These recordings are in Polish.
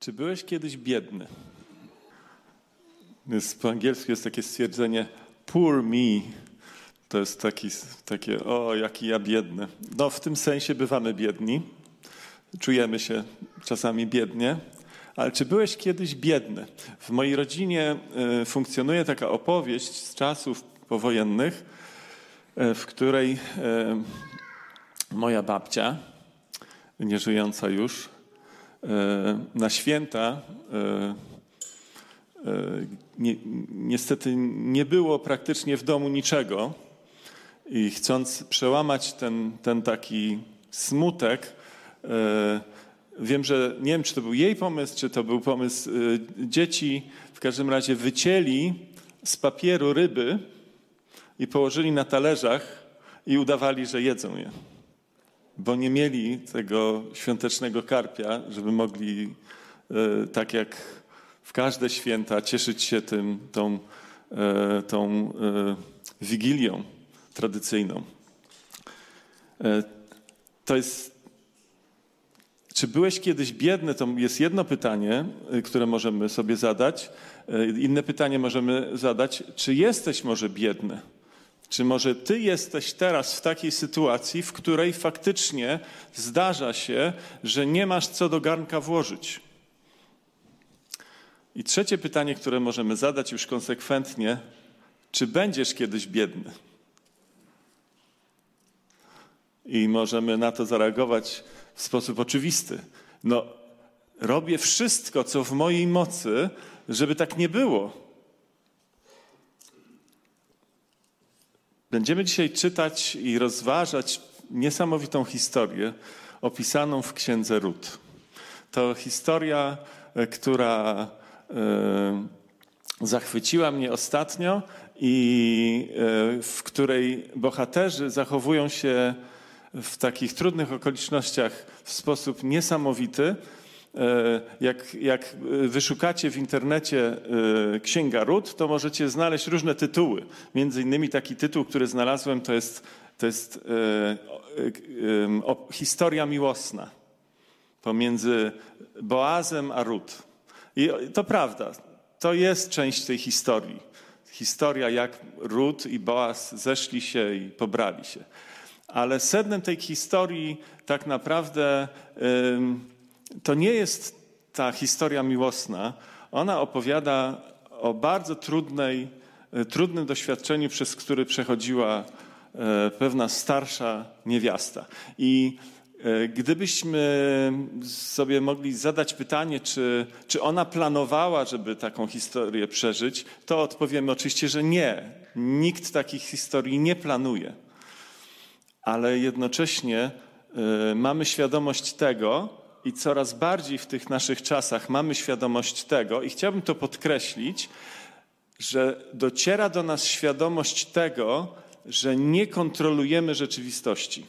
Czy byłeś kiedyś biedny? Jest, po angielsku jest takie stwierdzenie poor me. To jest taki, takie, o, jaki ja biedny. No, w tym sensie bywamy biedni. Czujemy się czasami biednie. Ale czy byłeś kiedyś biedny? W mojej rodzinie y, funkcjonuje taka opowieść z czasów powojennych, y, w której y, moja babcia, nieżyjąca już, na święta e, e, ni niestety nie było praktycznie w domu niczego i chcąc przełamać ten, ten taki smutek, wiem, że nie wiem, czy to był jej pomysł, czy to był pomysł dzieci, w każdym razie wycięli z papieru ryby i położyli na talerzach i udawali, że jedzą je bo nie mieli tego świątecznego karpia, żeby mogli e, tak jak w każde święta cieszyć się tym, tą, e, tą e, wigilią tradycyjną. To jest. Czy byłeś kiedyś biedny? To jest jedno pytanie, które możemy sobie zadać. Inne pytanie możemy zadać, czy jesteś może biedny? Czy może ty jesteś teraz w takiej sytuacji, w której faktycznie zdarza się, że nie masz co do garnka włożyć? I trzecie pytanie, które możemy zadać już konsekwentnie, czy będziesz kiedyś biedny? I możemy na to zareagować w sposób oczywisty. No, robię wszystko, co w mojej mocy, żeby tak nie było. Będziemy dzisiaj czytać i rozważać niesamowitą historię opisaną w księdze Rut. To historia, e, która e, zachwyciła mnie ostatnio i e, w której bohaterzy zachowują się w takich trudnych okolicznościach w sposób niesamowity. E, jak, jak wyszukacie w internecie e, Księga Ród, to możecie znaleźć różne tytuły. Między innymi taki tytuł, który znalazłem, to jest, to jest e, historia miłosna pomiędzy Boazem a Ród. I to prawda, to jest część tej historii. Historia, jak Ród i Boaz zeszli się i pobrali się. Ale sednem tej historii tak naprawdę to nie jest ta historia miłosna. Ona opowiada o bardzo trudnej, e, trudnym doświadczeniu, przez który przechodziła e, pewna starsza niewiasta. I e, gdybyśmy sobie mogli zadać pytanie, czy, czy ona planowała, żeby taką historię przeżyć, to odpowiemy oczywiście, że nie. Nikt takich historii nie planuje. Ale jednocześnie mamy świadomość tego, i coraz bardziej w tych naszych czasach mamy świadomość tego, i chciałbym to podkreślić, że dociera do nas świadomość tego, że nie kontrolujemy rzeczywistości.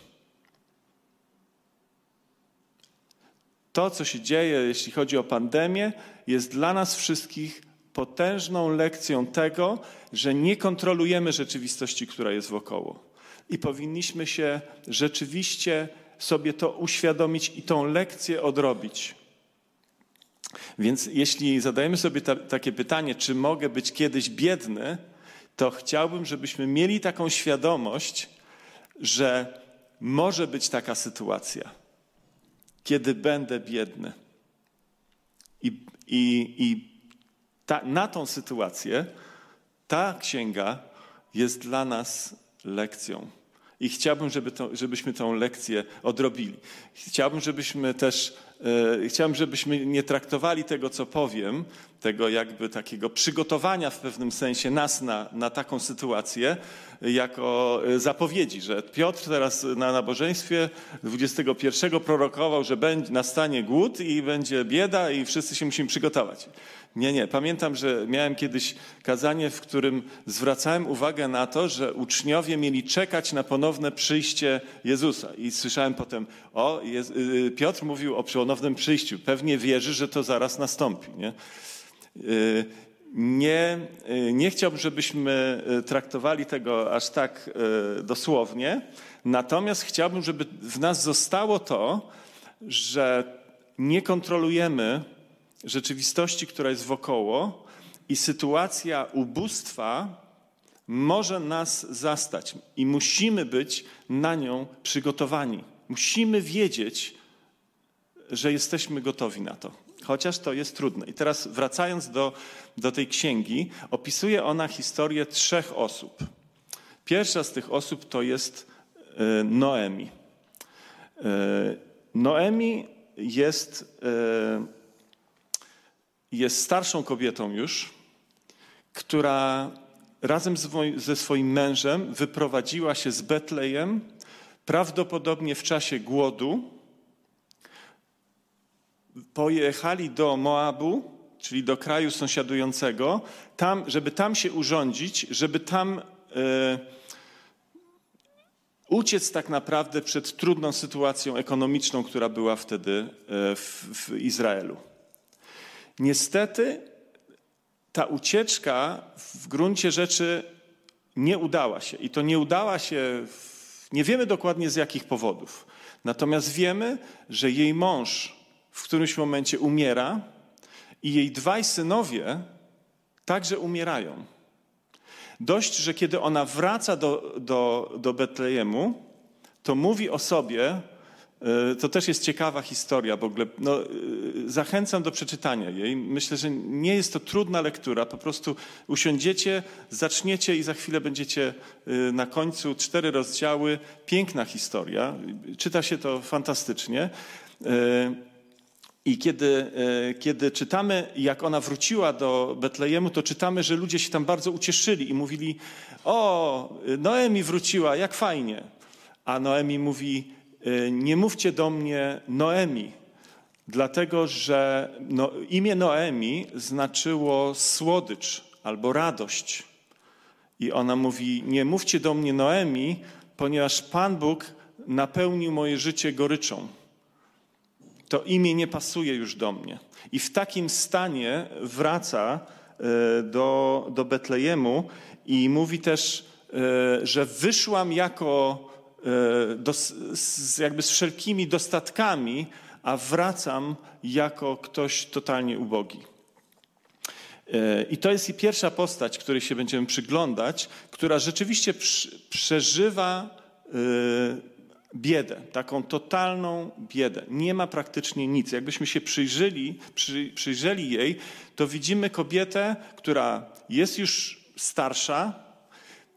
To, co się dzieje, jeśli chodzi o pandemię, jest dla nas wszystkich potężną lekcją tego, że nie kontrolujemy rzeczywistości, która jest wokoło. I powinniśmy się rzeczywiście sobie to uświadomić i tą lekcję odrobić. Więc jeśli zadajemy sobie ta, takie pytanie, czy mogę być kiedyś biedny, to chciałbym, żebyśmy mieli taką świadomość, że może być taka sytuacja, kiedy będę biedny. I, i, i ta, na tą sytuację ta księga jest dla nas lekcją. I chciałbym, żeby to, żebyśmy tę lekcję odrobili. Chciałbym, żebyśmy też, e, chciałbym, żebyśmy nie traktowali tego, co powiem, tego jakby takiego przygotowania w pewnym sensie nas na, na taką sytuację, jako e, zapowiedzi, że Piotr teraz na nabożeństwie 21 prorokował, że będzie, nastanie głód i będzie bieda i wszyscy się musimy przygotować. Nie, nie. Pamiętam, że miałem kiedyś kazanie, w którym zwracałem uwagę na to, że uczniowie mieli czekać na ponowne przyjście Jezusa. I słyszałem potem, o, y, Piotr mówił o ponownym przyjściu. Pewnie wierzy, że to zaraz nastąpi. Nie? Y, nie, y, nie chciałbym, żebyśmy traktowali tego aż tak dosłownie, natomiast chciałbym, żeby w nas zostało to, że nie kontrolujemy rzeczywistości, która jest wokoło i sytuacja ubóstwa może nas zastać i musimy być na nią przygotowani. Musimy wiedzieć, że jesteśmy gotowi na to, chociaż to jest trudne. I teraz wracając do, do tej księgi, opisuje ona historię trzech osób. Pierwsza z tych osób to jest e, Noemi. E, Noemi jest, e, jest starszą kobietą już, która razem ze swoim mężem wyprowadziła się z Betlejem, prawdopodobnie w czasie głodu. Pojechali do Moabu, czyli do kraju sąsiadującego, tam, żeby tam się urządzić, żeby tam e, uciec tak naprawdę przed trudną sytuacją ekonomiczną, która była wtedy e, w, w Izraelu. Niestety ta ucieczka w gruncie rzeczy nie udała się. I to nie udała się, nie wiemy dokładnie z jakich powodów. Natomiast wiemy, że jej mąż w którymś momencie umiera i jej dwaj synowie także umierają. Dość, że kiedy ona wraca do, do, do Betlejemu, to mówi o sobie, to też jest ciekawa historia w ogóle. No, e, zachęcam do przeczytania jej. Myślę, że nie jest to trudna lektura. Po prostu usiądziecie, zaczniecie i za chwilę będziecie e, na końcu cztery rozdziały. Piękna historia. Czyta się to fantastycznie. I kiedy, kiedy czytamy, jak ona wróciła do Betlejemu, to czytamy, że ludzie się tam bardzo ucieszyli i mówili: O, Noemi wróciła, jak fajnie. A Noemi mówi: nie mówcie do mnie Noemi, dlatego że no, imię Noemi znaczyło słodycz albo radość. I ona mówi: Nie mówcie do mnie Noemi, ponieważ Pan Bóg napełnił moje życie goryczą. To imię nie pasuje już do mnie. I w takim stanie wraca y, do, do Betlejemu i mówi też, y, że wyszłam jako do, z, jakby z wszelkimi dostatkami, a wracam jako ktoś totalnie ubogi. E, I to jest i pierwsza postać, której się będziemy przyglądać, która rzeczywiście przeżywa e, biedę, taką totalną biedę. Nie ma praktycznie nic. Jakbyśmy się przyjrzeli, przy, przyjrzeli jej, to widzimy kobietę, która jest już starsza,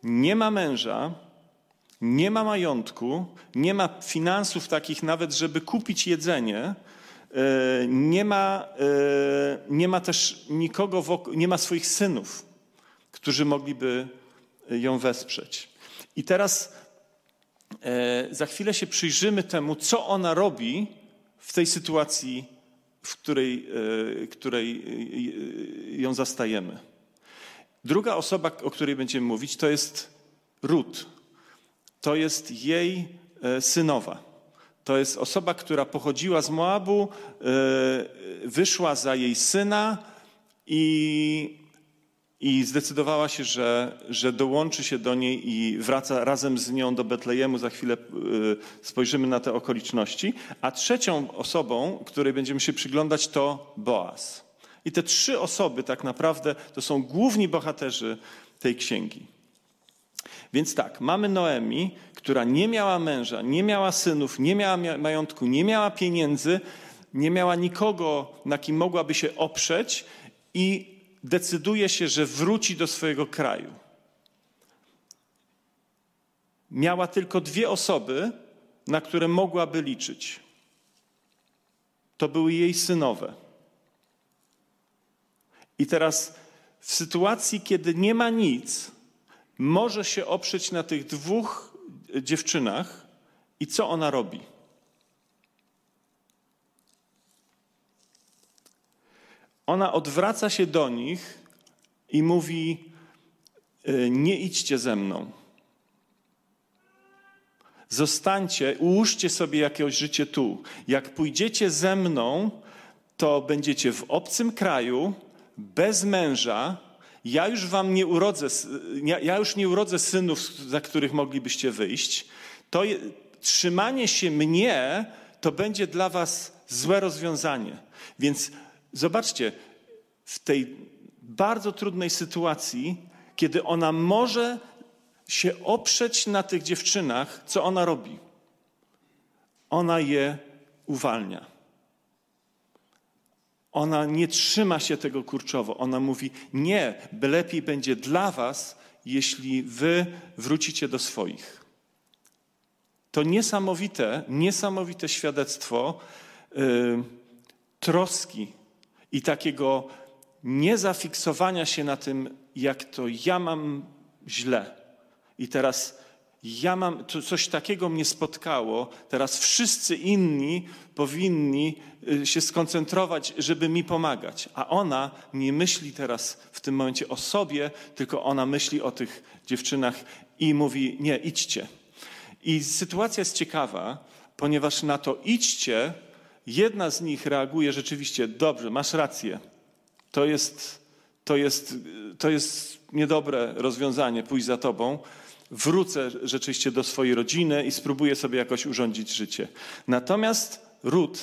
nie ma męża, nie ma majątku, nie ma finansów takich nawet, żeby kupić jedzenie, e, nie ma, e, nie ma też nikogo wokół, nie ma swoich synów, którzy mogliby ją wesprzeć. I teraz e, za chwilę się przyjrzymy temu, co ona robi w tej sytuacji, w której, której ją zastajemy. Druga osoba, o której będziemy mówić, to jest Ruth to jest jej e, synowa. To jest osoba, która pochodziła z Moabu, e, wyszła za jej syna i, i zdecydowała się, że, że dołączy się do niej i wraca razem z nią do Betlejemu. Za chwilę e, spojrzymy na te okoliczności. A trzecią osobą, której będziemy się przyglądać, to Boaz. I te trzy osoby tak naprawdę to są główni bohaterzy tej księgi. Więc tak, mamy Noemi, która nie miała męża, nie miała synów, nie miała majątku, nie miała pieniędzy, nie miała nikogo, na kim mogłaby się oprzeć i decyduje się, że wróci do swojego kraju. Miała tylko dwie osoby, na które mogłaby liczyć. To były jej synowe. I teraz w sytuacji, kiedy nie ma nic, może się oprzeć na tych dwóch dziewczynach i co ona robi? Ona odwraca się do nich i mówi: y, Nie idźcie ze mną. Zostańcie, ułóżcie sobie jakieś życie tu. Jak pójdziecie ze mną, to będziecie w obcym kraju, bez męża, ja już wam nie urodzę, ja już nie urodzę synów, za których moglibyście wyjść. To je, trzymanie się mnie to będzie dla was złe rozwiązanie. Więc zobaczcie, w tej bardzo trudnej sytuacji, kiedy ona może się oprzeć na tych dziewczynach, co ona robi? Ona je uwalnia. Ona nie trzyma się tego kurczowo. Ona mówi: Nie, lepiej będzie dla Was, jeśli Wy wrócicie do swoich. To niesamowite, niesamowite świadectwo yy, troski i takiego niezafiksowania się na tym, jak to ja mam źle. I teraz ja mam, coś takiego mnie spotkało, teraz wszyscy inni powinni y, się skoncentrować, żeby mi pomagać. A ona nie myśli teraz w tym momencie o sobie, tylko ona myśli o tych dziewczynach i mówi: Nie, idźcie. I sytuacja jest ciekawa, ponieważ na to idźcie, jedna z nich reaguje rzeczywiście: Dobrze, masz rację. To jest, to jest, to jest niedobre rozwiązanie, pójść za tobą wrócę rzeczywiście do swojej rodziny i spróbuję sobie jakoś urządzić życie. Natomiast Ruth,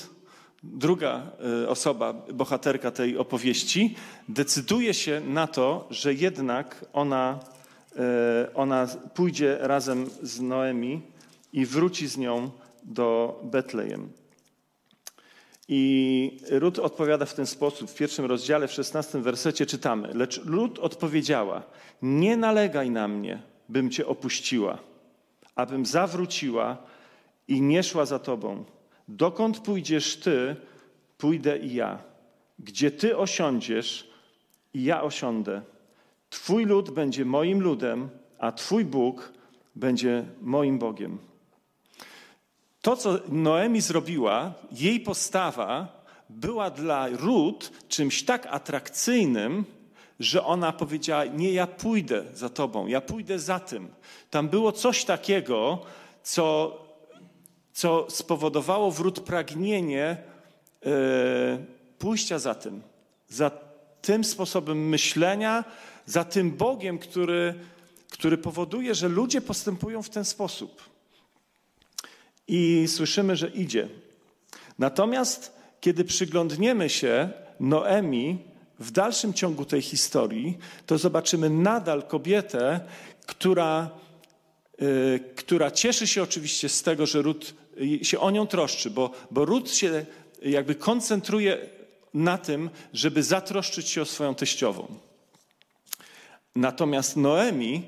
druga e, osoba, bohaterka tej opowieści, decyduje się na to, że jednak ona, e, ona pójdzie razem z Noemi i wróci z nią do Betlejem. I Rut odpowiada w ten sposób. W pierwszym rozdziale, w szesnastym wersecie czytamy. Lecz Rut odpowiedziała: Nie nalegaj na mnie, bym Cię opuściła, abym zawróciła i nie szła za Tobą. Dokąd pójdziesz Ty, pójdę i ja. Gdzie Ty osiądziesz, i ja osiądę. Twój lud będzie moim ludem, a Twój Bóg będzie moim Bogiem. To, co Noemi zrobiła, jej postawa była dla Rut czymś tak atrakcyjnym, że ona powiedziała: Nie, ja pójdę za tobą, ja pójdę za tym. Tam było coś takiego, co, co spowodowało wrót pragnienie e, pójścia za tym, za tym sposobem myślenia, za tym Bogiem, który, który powoduje, że ludzie postępują w ten sposób. I słyszymy, że idzie. Natomiast kiedy przyglądniemy się Noemi, w dalszym ciągu tej historii, to zobaczymy nadal kobietę, która, yy, która cieszy się oczywiście z tego, że Rut y, się o nią troszczy, bo, bo Rut się jakby koncentruje na tym, żeby zatroszczyć się o swoją teściową. Natomiast Noemi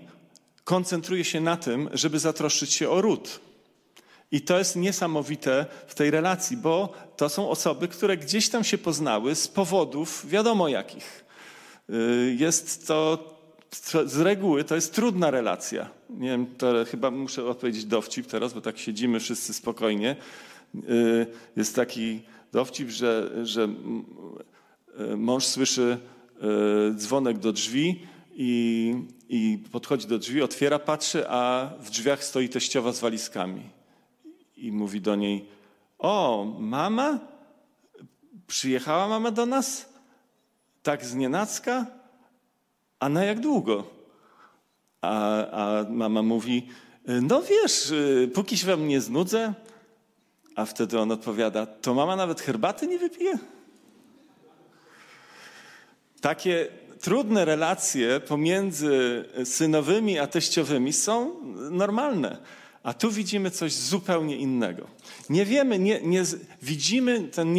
koncentruje się na tym, żeby zatroszczyć się o Rut. I to jest niesamowite w tej relacji, bo to są osoby, które gdzieś tam się poznały z powodów wiadomo jakich. Y, jest to z reguły to jest trudna relacja. Nie wiem, to chyba muszę odpowiedzieć dowcip teraz, bo tak siedzimy wszyscy spokojnie. Y, jest taki dowcip, że, że y, mąż słyszy dzwonek do drzwi i, i podchodzi do drzwi, otwiera, patrzy, a w drzwiach stoi teściowa z walizkami i mówi do niej: O, mama? Przyjechała mama do nas? Tak znienacka? A na jak długo? A, a mama mówi: No wiesz, póki się wam nie znudzę. A wtedy on odpowiada: To mama nawet herbaty nie wypije? Takie trudne relacje pomiędzy synowymi a teściowymi są normalne. A tu widzimy coś zupełnie innego. Nie wiemy, nie, nie, widzimy ten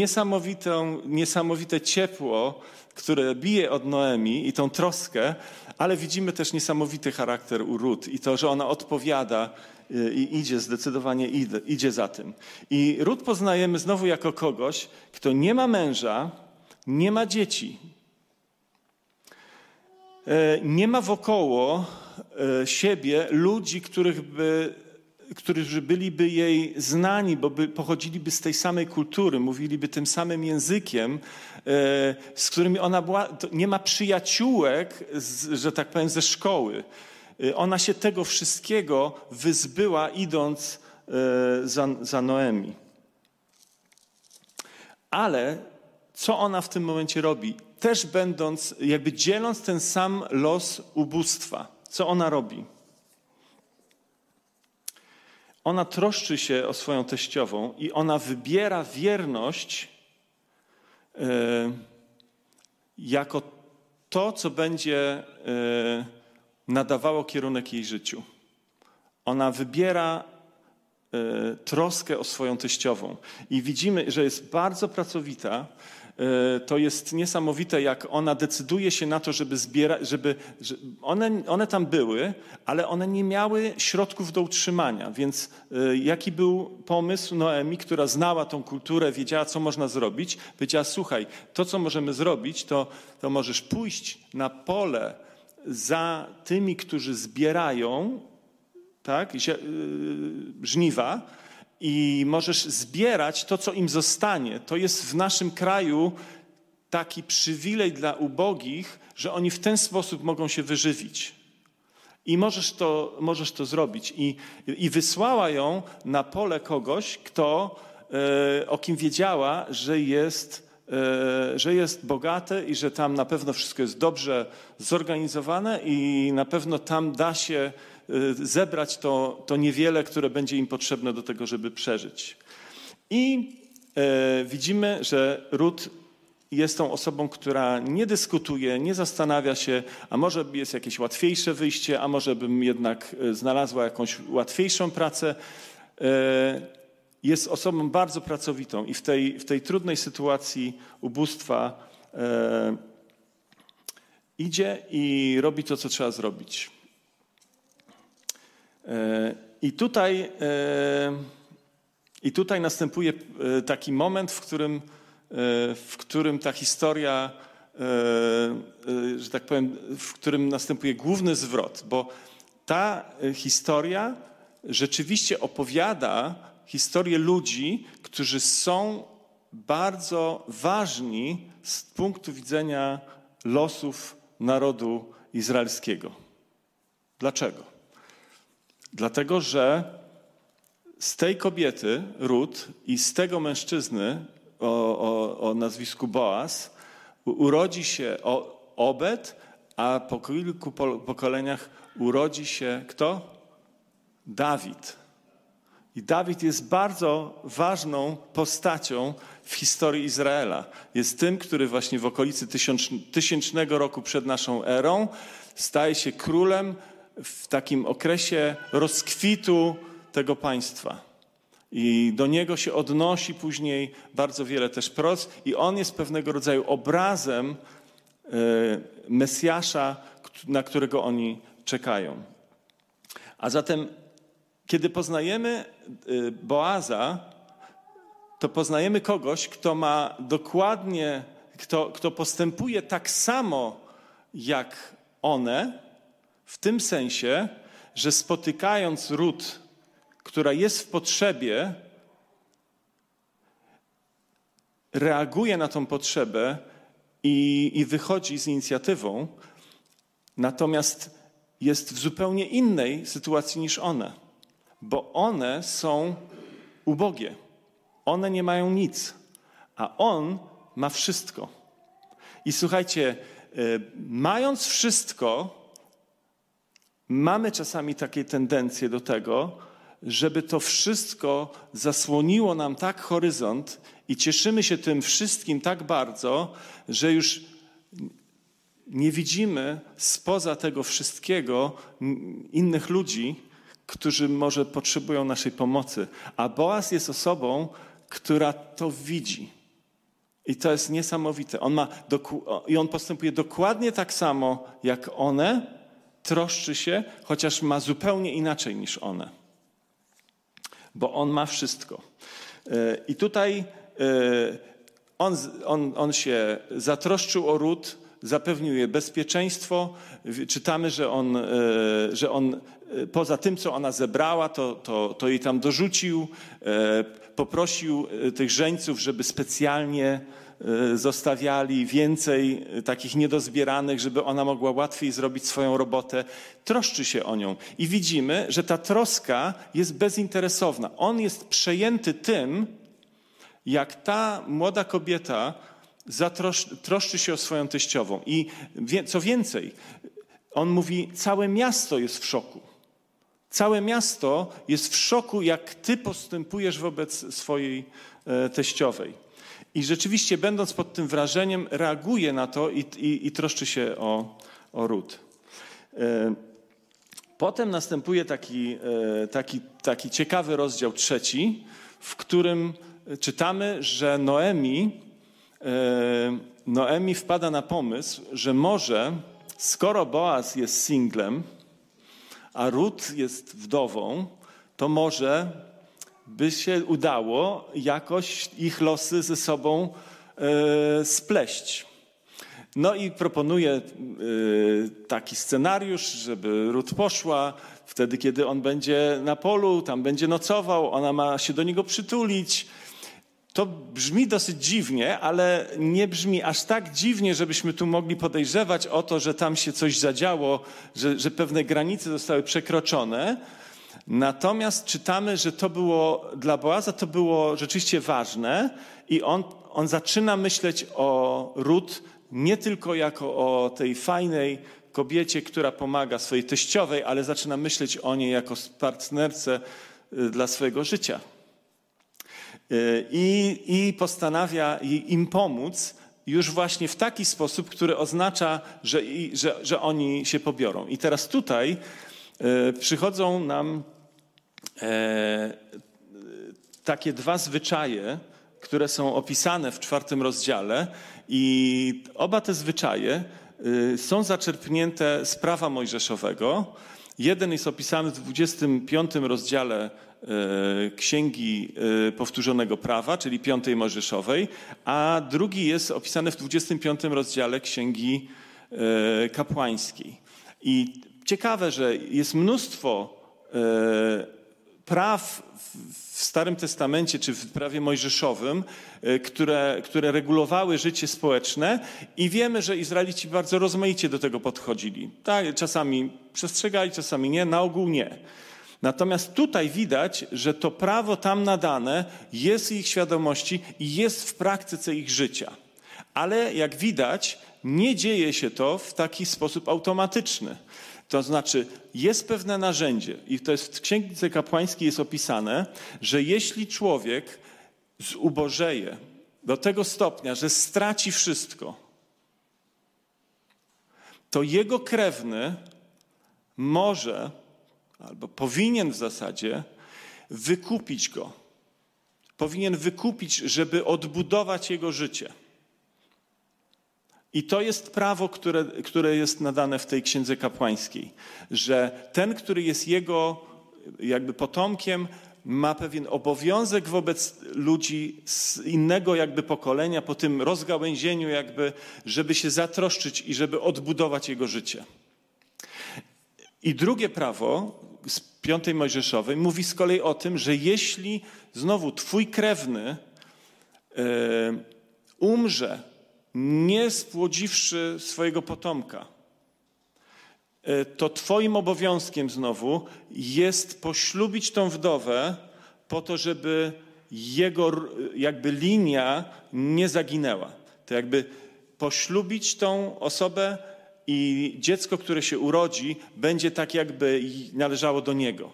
niesamowite, ciepło, które bije od Noemi i tą troskę, ale widzimy też niesamowity charakter u Rut i to, że ona odpowiada y, i idzie, zdecydowanie idzie, idzie za tym. I Rut poznajemy znowu jako kogoś, kto nie ma męża, nie ma dzieci. E, nie ma wokoło e, siebie ludzi, których by którzy byliby jej znani, bo by, pochodziliby z tej samej kultury, mówiliby tym samym językiem, e, z którymi ona była, nie ma przyjaciółek, że tak powiem, ze szkoły. E, ona się tego wszystkiego wyzbyła, idąc e, za, za Noemi. Ale co ona w tym momencie robi? Też będąc, jakby dzieląc ten sam los ubóstwa. Co ona robi? Ona troszczy się o swoją teściową i ona wybiera wierność, e, jako to, co będzie nadawało kierunek jej życiu. Ona wybiera troskę o swoją teściową i widzimy, że jest bardzo pracowita, E, to jest niesamowite, jak ona decyduje się na to, żeby zbierać, żeby, że one, one tam były, ale one nie miały środków do utrzymania. Więc e, jaki był pomysł Noemi, która znała tą kulturę, wiedziała, co można zrobić? Powiedziała, słuchaj, to, co możemy zrobić, to, to możesz pójść na pole za tymi, którzy zbierają tak, e, żniwa, i możesz zbierać to, co im zostanie. To jest w naszym kraju taki przywilej dla ubogich, że oni w ten sposób mogą się wyżywić. I możesz to, możesz to zrobić. I, I wysłała ją na pole kogoś, kto, e, o kim wiedziała, że jest, e, że jest bogaty i że tam na pewno wszystko jest dobrze zorganizowane i na pewno tam da się zebrać to, to niewiele, które będzie im potrzebne do tego, żeby przeżyć. I e, widzimy, że Ruth jest tą osobą, która nie dyskutuje, nie zastanawia się, a może jest jakieś łatwiejsze wyjście, a może bym jednak e, znalazła jakąś łatwiejszą pracę. E, jest osobą bardzo pracowitą i w tej, w tej trudnej sytuacji ubóstwa idzie i robi to, co trzeba zrobić. I tutaj, e, I tutaj następuje e, taki moment, w którym, e, w którym ta historia, że tak powiem, w którym następuje główny zwrot, bo ta historia rzeczywiście opowiada historię ludzi, którzy są bardzo ważni z punktu widzenia losów narodu izraelskiego. Dlaczego? Dlatego, że z tej kobiety, Rut, i z tego mężczyzny o, o, o nazwisku Boaz urodzi się Obed, a po kilku pokoleniach urodzi się kto? Dawid. I Dawid jest bardzo ważną postacią w historii Izraela. Jest tym, który właśnie w okolicy tysięcznego roku przed naszą erą staje się królem w takim okresie rozkwitu tego państwa. I do niego się odnosi później bardzo wiele też proc, i on jest pewnego rodzaju obrazem e, Mesjasza, na którego oni czekają. A zatem, kiedy poznajemy e, Boaza, to poznajemy kogoś, kto ma dokładnie, kto, kto postępuje tak samo jak one, w tym sensie, że spotykając ród, która jest w potrzebie, reaguje na tą potrzebę i, i wychodzi z inicjatywą, natomiast jest w zupełnie innej sytuacji niż one, bo one są ubogie. One nie mają nic, a on ma wszystko. I słuchajcie, y, mając wszystko, mamy czasami takie tendencje do tego, żeby to wszystko zasłoniło nam tak horyzont i cieszymy się tym wszystkim tak bardzo, że już nie widzimy spoza tego wszystkiego innych ludzi, którzy może potrzebują naszej pomocy. A Boaz jest osobą, która to widzi. I to jest niesamowite. On ma I on postępuje dokładnie tak samo jak one, troszczy się, chociaż ma zupełnie inaczej niż one. Bo on ma wszystko. E, I tutaj e, on, on, on się zatroszczył o ród, zapewnił jej bezpieczeństwo. Czytamy, że on, e, że on poza tym, co ona zebrała, to, to, to jej tam dorzucił. Poprosił tych żeńców, żeby specjalnie zostawiali więcej y, takich niedozbieranych, żeby ona mogła łatwiej zrobić swoją robotę. Troszczy się o nią. I widzimy, że ta troska jest bezinteresowna. On jest przejęty tym, jak ta młoda kobieta troszczy się o swoją teściową. I co więcej, on mówi, całe miasto jest w szoku. Całe miasto jest w szoku, jak ty postępujesz wobec swojej e, teściowej. I rzeczywiście, będąc pod tym wrażeniem, reaguje na to i, i, i troszczy się o, o ród. E, potem następuje taki, e, taki, taki ciekawy rozdział trzeci, w którym czytamy, że Noemi, e, Noemi wpada na pomysł, że może, skoro Boaz jest singlem, a Rut jest wdową, to może by się udało jakoś ich losy ze sobą e, spleść. No i proponuje taki scenariusz, żeby Rut poszła wtedy, kiedy on będzie na polu, tam będzie nocował, ona ma się do niego przytulić. To brzmi dosyć dziwnie, ale nie brzmi aż tak dziwnie, żebyśmy tu mogli podejrzewać o to, że tam się coś zadziało, że, że pewne granice zostały przekroczone. Natomiast czytamy, że to było dla Boaza to było rzeczywiście ważne i on, on zaczyna myśleć o Rut nie tylko jako o tej fajnej kobiecie, która pomaga swojej teściowej, ale zaczyna myśleć o niej jako partnerce y, dla swojego życia. Y, I, i postanawia im pomóc już właśnie w taki sposób, który oznacza, że, że, że oni się pobiorą. I teraz tutaj przychodzą nam e, takie dwa zwyczaje, które są opisane w czwartym rozdziale, i oba te zwyczaje y, są zaczerpnięte z prawa mojżeszowego. Jeden jest opisany w 25 rozdziale y, Księgi Powtórzonego Prawa, czyli piątej Mojżeszowej, a drugi jest opisany w 25 rozdziale Księgi Kapłańskiej. I ciekawe, że jest mnóstwo praw w Starym Testamencie czy w prawie mojżeszowym, e, które, które regulowały życie społeczne i wiemy, że Izraelici bardzo rozmaicie do tego podchodzili. Tak, czasami przestrzegali, czasami nie, na ogół nie. Natomiast tutaj widać, że to prawo tam nadane jest ich świadomości i jest w praktyce ich życia. Ale jak widać, nie dzieje się to w taki sposób automatyczny. To znaczy, jest pewne narzędzie, i to jest w Księdze Kapłańskiej jest opisane, że jeśli człowiek zubożeje do tego stopnia, że straci wszystko, to jego krewny może albo powinien w zasadzie wykupić go. Powinien wykupić, żeby odbudować jego życie. I to jest prawo, które, które jest nadane w tej księdze kapłańskiej, że ten, który jest jego jakby potomkiem, ma pewien obowiązek wobec ludzi z innego jakby pokolenia, po tym rozgałęzieniu jakby, żeby się zatroszczyć i żeby odbudować jego życie. I drugie prawo z piątej Mojżeszowej mówi z kolei o tym, że jeśli znowu twój krewny yy, umrze nie spłodziwszy swojego potomka, e, to Twoim obowiązkiem znowu jest poślubić tą wdowę po to, żeby jego jakby linia nie zaginęła. To jakby poślubić tą osobę i dziecko, które się urodzi, będzie tak jakby należało do niego,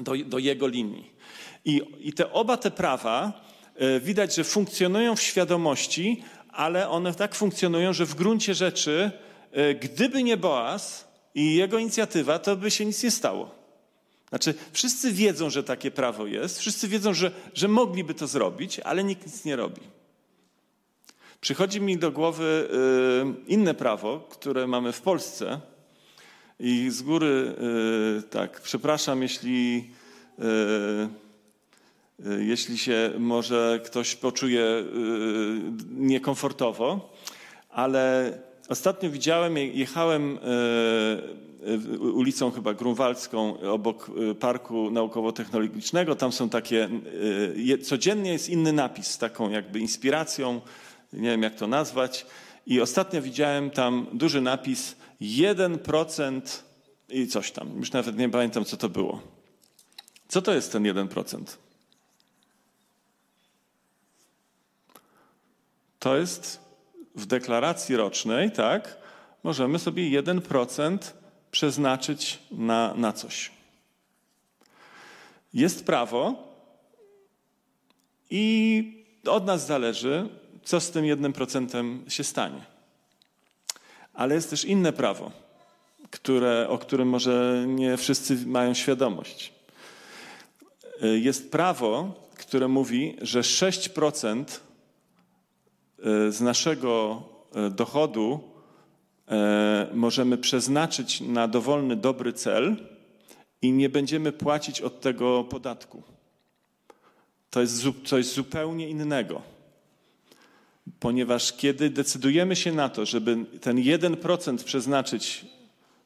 do, do jego linii. I, I te oba te prawa e, widać, że funkcjonują w świadomości, ale one tak funkcjonują, że w gruncie rzeczy, e, gdyby nie Boaz i jego inicjatywa, to by się nic nie stało. Znaczy, wszyscy wiedzą, że takie prawo jest, wszyscy wiedzą, że, że mogliby to zrobić, ale nikt nic nie robi. Przychodzi mi do głowy e, inne prawo, które mamy w Polsce. I z góry, e, tak, przepraszam, jeśli jeśli się może ktoś poczuje y, niekomfortowo, ale ostatnio widziałem, jechałem y, ulicą chyba Grunwaldzką obok Parku Naukowo-Technologicznego. Tam są takie, codziennie jest inny napis z taką jakby inspiracją, nie wiem jak to nazwać. I ostatnio widziałem tam duży napis 1% i coś tam. Już nawet nie pamiętam, co to było. Co to jest ten 1%? To jest w deklaracji rocznej, tak? Możemy sobie 1% przeznaczyć na, na coś. Jest prawo i od nas zależy, co z tym jednym procentem się stanie. Ale jest też inne prawo, które, o którym może nie wszyscy mają świadomość. Jest prawo, które mówi, że 6% e, z naszego e, dochodu e, możemy przeznaczyć na dowolny dobry cel i nie będziemy płacić od tego podatku. To jest coś zupełnie innego. Ponieważ kiedy decydujemy się na to, żeby ten 1% przeznaczyć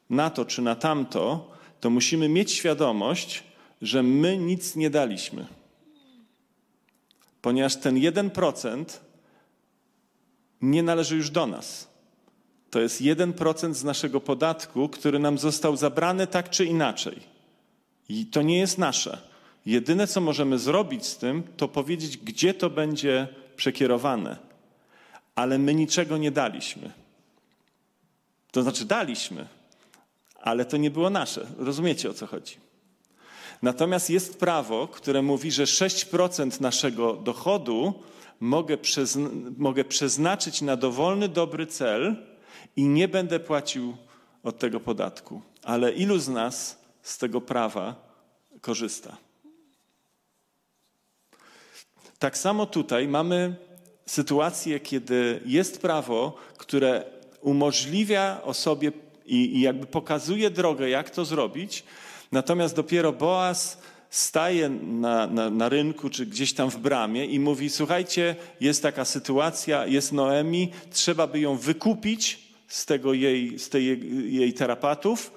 na to czy na tamto, to musimy mieć świadomość, że my nic nie daliśmy. Ponieważ ten 1% nie należy już do nas. To jest 1% z naszego podatku, który nam został zabrany tak czy inaczej. I to nie jest nasze. Jedyne, co możemy zrobić z tym, to powiedzieć, gdzie to będzie przekierowane. Ale my niczego nie daliśmy. To znaczy, daliśmy, ale to nie było nasze. Rozumiecie o co chodzi? Natomiast jest prawo, które mówi, że 6% naszego dochodu mogę, mogę przeznaczyć na dowolny, dobry cel i nie będę płacił od tego podatku. Ale ilu z nas z tego prawa korzysta? Tak samo tutaj mamy sytuację, kiedy jest prawo, które umożliwia osobie i, i jakby pokazuje drogę, jak to zrobić, natomiast dopiero Boaz staje na, na, na, rynku czy gdzieś tam w bramie i mówi: Słuchajcie, jest taka sytuacja, jest Noemi, trzeba by ją wykupić z, tego jej, z tej jej terapatów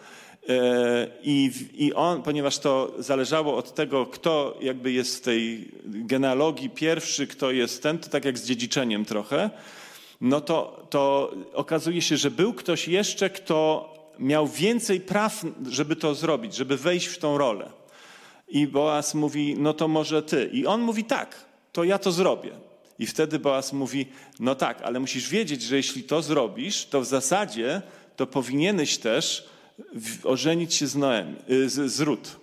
E, I, I on, ponieważ to zależało od tego, kto jakby jest w tej genealogii pierwszy, kto jest ten, to tak jak z dziedziczeniem trochę, no to, to okazuje się, że był ktoś jeszcze, kto miał więcej praw, żeby to zrobić, żeby wejść w tą rolę. I Boaz mówi, no to może ty. I on mówi, tak, to ja to zrobię. I wtedy Boaz mówi, no tak, ale musisz wiedzieć, że jeśli to zrobisz, to w zasadzie to powinieneś też ożenić się z, Noem, y, z, z Rut.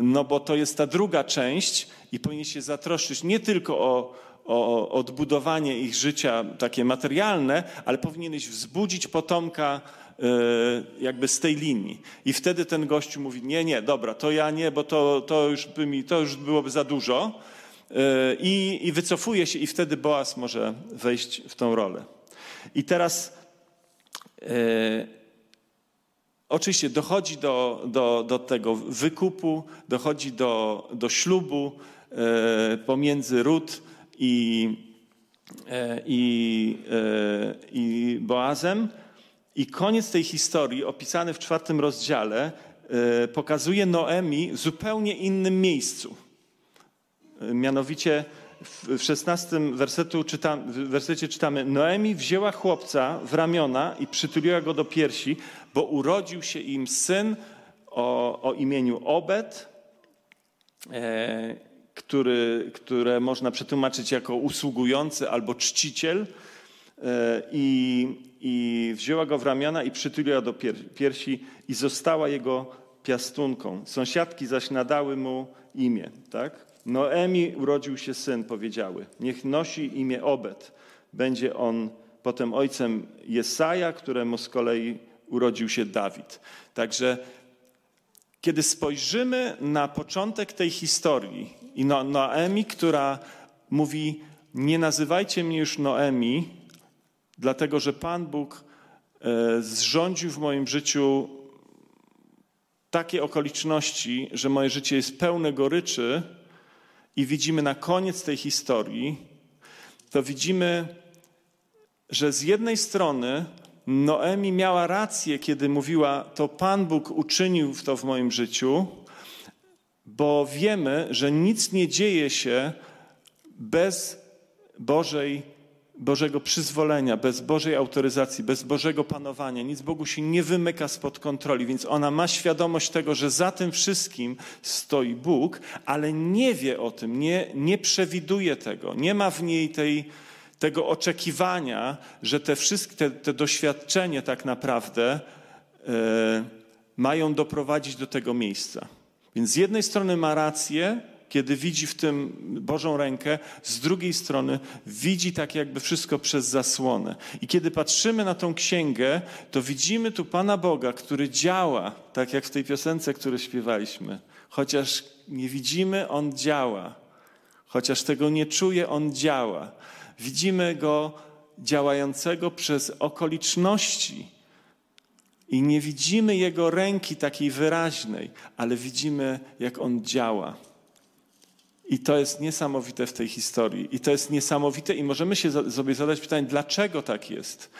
No bo to jest ta druga część i powinien się zatroszczyć nie tylko o, o odbudowanie ich życia takie materialne, ale powinieneś wzbudzić potomka jakby z tej linii. I wtedy ten gościu mówi, nie, nie, dobra, to ja nie, bo to, to, już, by mi, to już byłoby za dużo. Y, I, I wycofuje się i wtedy Boaz może wejść w tą rolę. I teraz Oczywiście dochodzi do, do, do tego wykupu, dochodzi do, do ślubu e, pomiędzy Rut i, e, i, e, i Boazem. I koniec tej historii, opisany w czwartym rozdziale, e, pokazuje Noemi w zupełnie innym miejscu. E, mianowicie w 16 wersetu wersecie czytamy: Noemi wzięła chłopca w ramiona i przytuliła go do piersi, bo urodził się im syn o, o imieniu Obed, e, który, które można przetłumaczyć jako usługujący albo czciciel. E, I, I wzięła go w ramiona i przytuliła do piersi i została jego piastunką. Sąsiadki zaś nadały mu imię. Tak? Noemi urodził się syn, powiedziały. Niech nosi imię Obed. Będzie on potem ojcem Jesaja, któremu z kolei urodził się Dawid. Także kiedy spojrzymy na początek tej historii i no, Noemi, która mówi: Nie nazywajcie mnie już Noemi, dlatego że Pan Bóg e, zrządził w moim życiu takie okoliczności, że moje życie jest pełne goryczy, i widzimy na koniec tej historii, to widzimy, że z jednej strony Noemi miała rację, kiedy mówiła: To Pan Bóg uczynił to w moim życiu, bo wiemy, że nic nie dzieje się bez Bożej, Bożego przyzwolenia, bez Bożej autoryzacji, bez Bożego panowania. Nic Bogu się nie wymyka spod kontroli, więc ona ma świadomość tego, że za tym wszystkim stoi Bóg, ale nie wie o tym, nie, nie przewiduje tego, nie ma w niej tej tego oczekiwania, że te wszystkie te, te doświadczenie tak naprawdę e, mają doprowadzić do tego miejsca. Więc z jednej strony ma rację kiedy widzi w tym Bożą rękę, z drugiej strony widzi tak jakby wszystko przez zasłonę. I kiedy patrzymy na tą księgę, to widzimy tu Pana Boga, który działa, tak jak w tej piosence, którą śpiewaliśmy. Chociaż nie widzimy, On działa. Chociaż tego nie czuje, On działa. Widzimy Go działającego przez okoliczności. I nie widzimy Jego ręki takiej wyraźnej, ale widzimy, jak On działa. I to jest niesamowite w tej historii. I to jest niesamowite, i możemy się sobie zadać pytanie, dlaczego tak jest?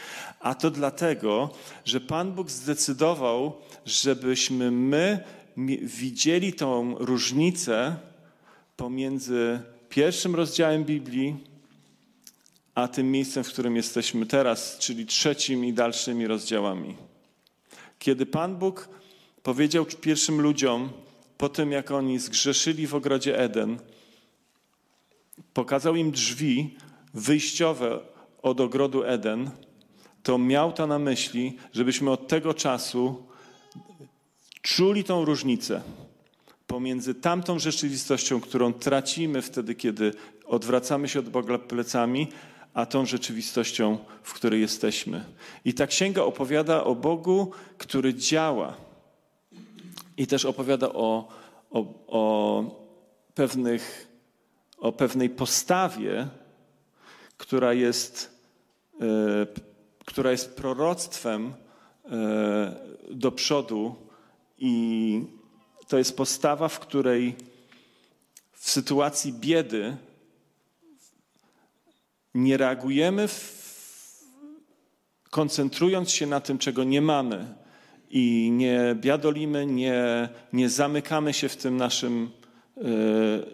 A to dlatego, że Pan Bóg zdecydował, żebyśmy my widzieli tą różnicę pomiędzy pierwszym rozdziałem Biblii, a tym miejscem, w którym jesteśmy teraz, czyli trzecim i dalszymi rozdziałami. Kiedy Pan Bóg powiedział pierwszym ludziom, po tym jak oni zgrzeszyli w ogrodzie Eden, pokazał im drzwi wyjściowe od ogrodu Eden, to miał to na myśli, żebyśmy od tego czasu czuli tą różnicę pomiędzy tamtą rzeczywistością, którą tracimy wtedy, kiedy odwracamy się od Boga plecami, a tą rzeczywistością, w której jesteśmy. I ta księga opowiada o Bogu, który działa. I też opowiada o, o, o, pewnych, o pewnej postawie, która jest, e, która jest proroctwem e, do przodu i to jest postawa, w której w sytuacji biedy nie reagujemy, koncentrując się na tym, czego nie mamy i nie biadolimy, nie, nie zamykamy się w tym naszym,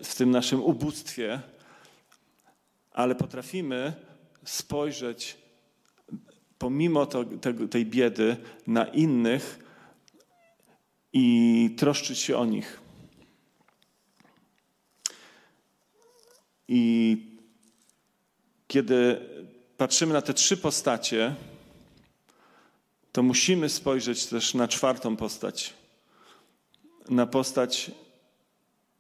w tym naszym ubóstwie, ale potrafimy spojrzeć pomimo to, tej biedy na innych i troszczyć się o nich. I kiedy patrzymy na te trzy postacie, to musimy spojrzeć też na czwartą postać. Na postać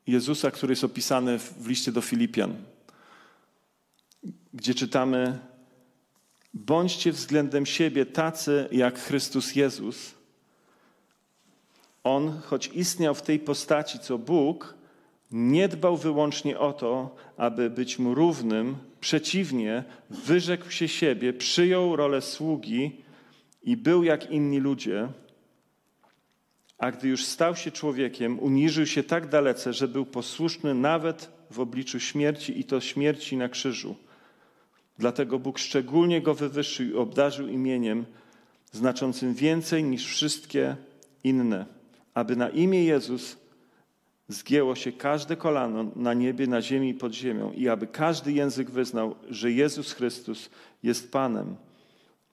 Jezusa, który jest opisany w liście do Filipian, gdzie czytamy: Bądźcie względem siebie tacy jak Chrystus Jezus. On, choć istniał w tej postaci co Bóg, nie dbał wyłącznie o to, aby być mu równym, przeciwnie, wyrzekł się siebie, przyjął rolę sługi i był jak inni ludzie, a gdy już stał się człowiekiem, uniżył się tak dalece, że był posłuszny nawet w obliczu śmierci i to śmierci na krzyżu. Dlatego Bóg szczególnie go wywyższył i obdarzył imieniem znaczącym więcej niż wszystkie inne, aby na imię Jezus zgięło się każde kolano na niebie, na ziemi i pod ziemią i aby każdy język wyznał, że Jezus Chrystus jest Panem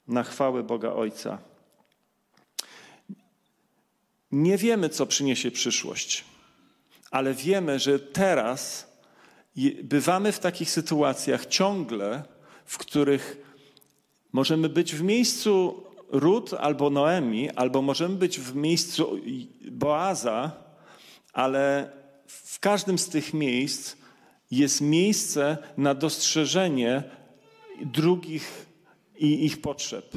na chwałę Boga Ojca. Nie wiemy, co przyniesie przyszłość, ale wiemy, że teraz bywamy w takich sytuacjach ciągle, w których możemy być w miejscu Rut albo Noemi, albo możemy być w miejscu Boaza, ale w każdym z tych miejsc jest miejsce na dostrzeżenie drugich i ich potrzeb.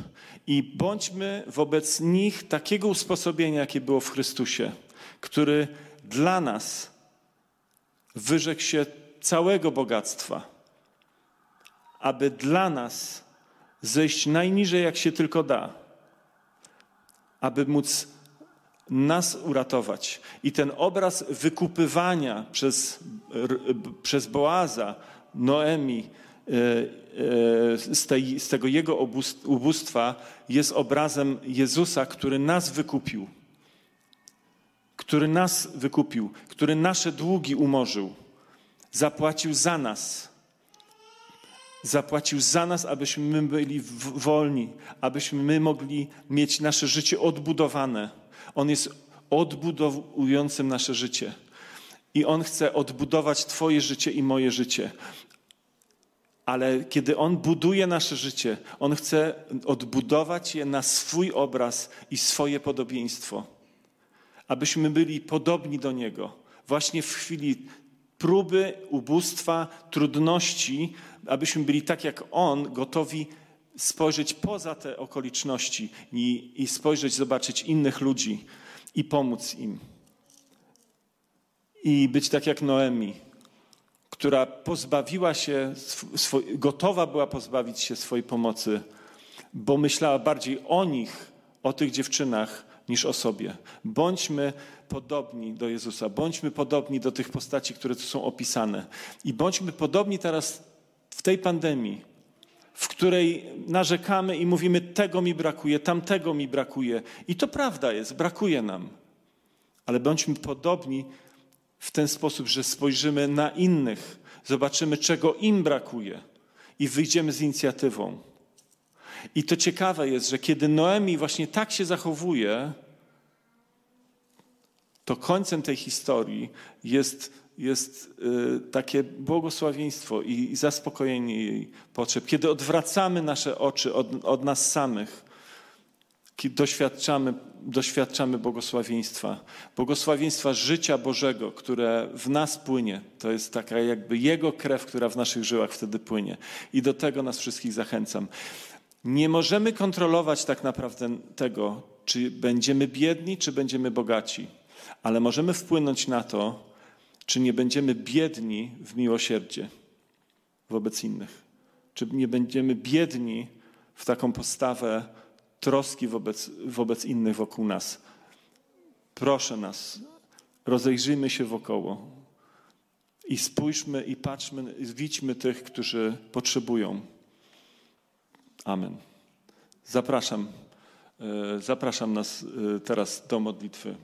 I bądźmy wobec nich takiego usposobienia, jakie było w Chrystusie, który dla nas wyrzekł się całego bogactwa, aby dla nas zejść najniżej, jak się tylko da, aby móc nas uratować. I ten obraz wykupywania przez, przez Boaza, Noemi, z, tej, z tego jego ubóstwa jest obrazem Jezusa, który nas wykupił. Który nas wykupił, który nasze długi umorzył. Zapłacił za nas. Zapłacił za nas, abyśmy my byli wolni, abyśmy my mogli mieć nasze życie odbudowane on jest odbudowującym nasze życie. I On chce odbudować Twoje życie i moje życie. Ale kiedy On buduje nasze życie, On chce odbudować je na swój obraz i swoje podobieństwo. Abyśmy byli podobni do Niego. Właśnie w chwili próby, ubóstwa, trudności, abyśmy byli tak jak On, gotowi spojrzeć poza te okoliczności i, i spojrzeć, zobaczyć innych ludzi i pomóc im. I być tak jak Noemi, która pozbawiła się, gotowa była pozbawić się swojej pomocy, bo myślała bardziej o nich, o tych dziewczynach, niż o sobie. Bądźmy podobni do Jezusa, bądźmy podobni do tych postaci, które tu są opisane. I bądźmy podobni teraz w tej pandemii, w której narzekamy i mówimy: tego mi brakuje, tamtego mi brakuje. I to prawda jest, brakuje nam. Ale bądźmy podobni w ten sposób, że spojrzymy na innych, zobaczymy, czego im brakuje i wyjdziemy z inicjatywą. I to ciekawe jest, że kiedy Noemi właśnie tak się zachowuje, to końcem tej historii jest, jest y, takie błogosławieństwo i zaspokojenie jej potrzeb. Kiedy odwracamy nasze oczy od, od nas samych, doświadczamy, doświadczamy błogosławieństwa, błogosławieństwa życia Bożego, które w nas płynie. To jest taka jakby Jego krew, która w naszych żyłach wtedy płynie. I do tego nas wszystkich zachęcam. Nie możemy kontrolować tak naprawdę tego, czy będziemy biedni, czy będziemy bogaci, ale możemy wpłynąć na to, czy nie będziemy biedni w miłosierdzie wobec innych, czy nie będziemy biedni w taką postawę troski wobec, wobec innych wokół nas. Proszę nas, rozejrzyjmy się wokoło i spójrzmy i patrzmy, widźmy tych, którzy potrzebują. Amen. Zapraszam, e, zapraszam nas e, teraz do modlitwy.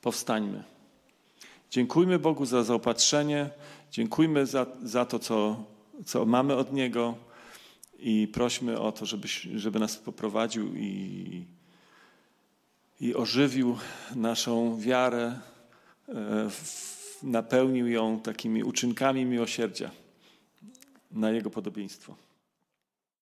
Powstańmy. Dziękujmy Bogu za zaopatrzenie, dziękujmy za, za to, co, co mamy od Niego i prośmy o to, żeby, żeby nas poprowadził i, i ożywił naszą wiarę, e, napełnił ją takimi uczynkami miłosierdzia na Jego podobieństwo.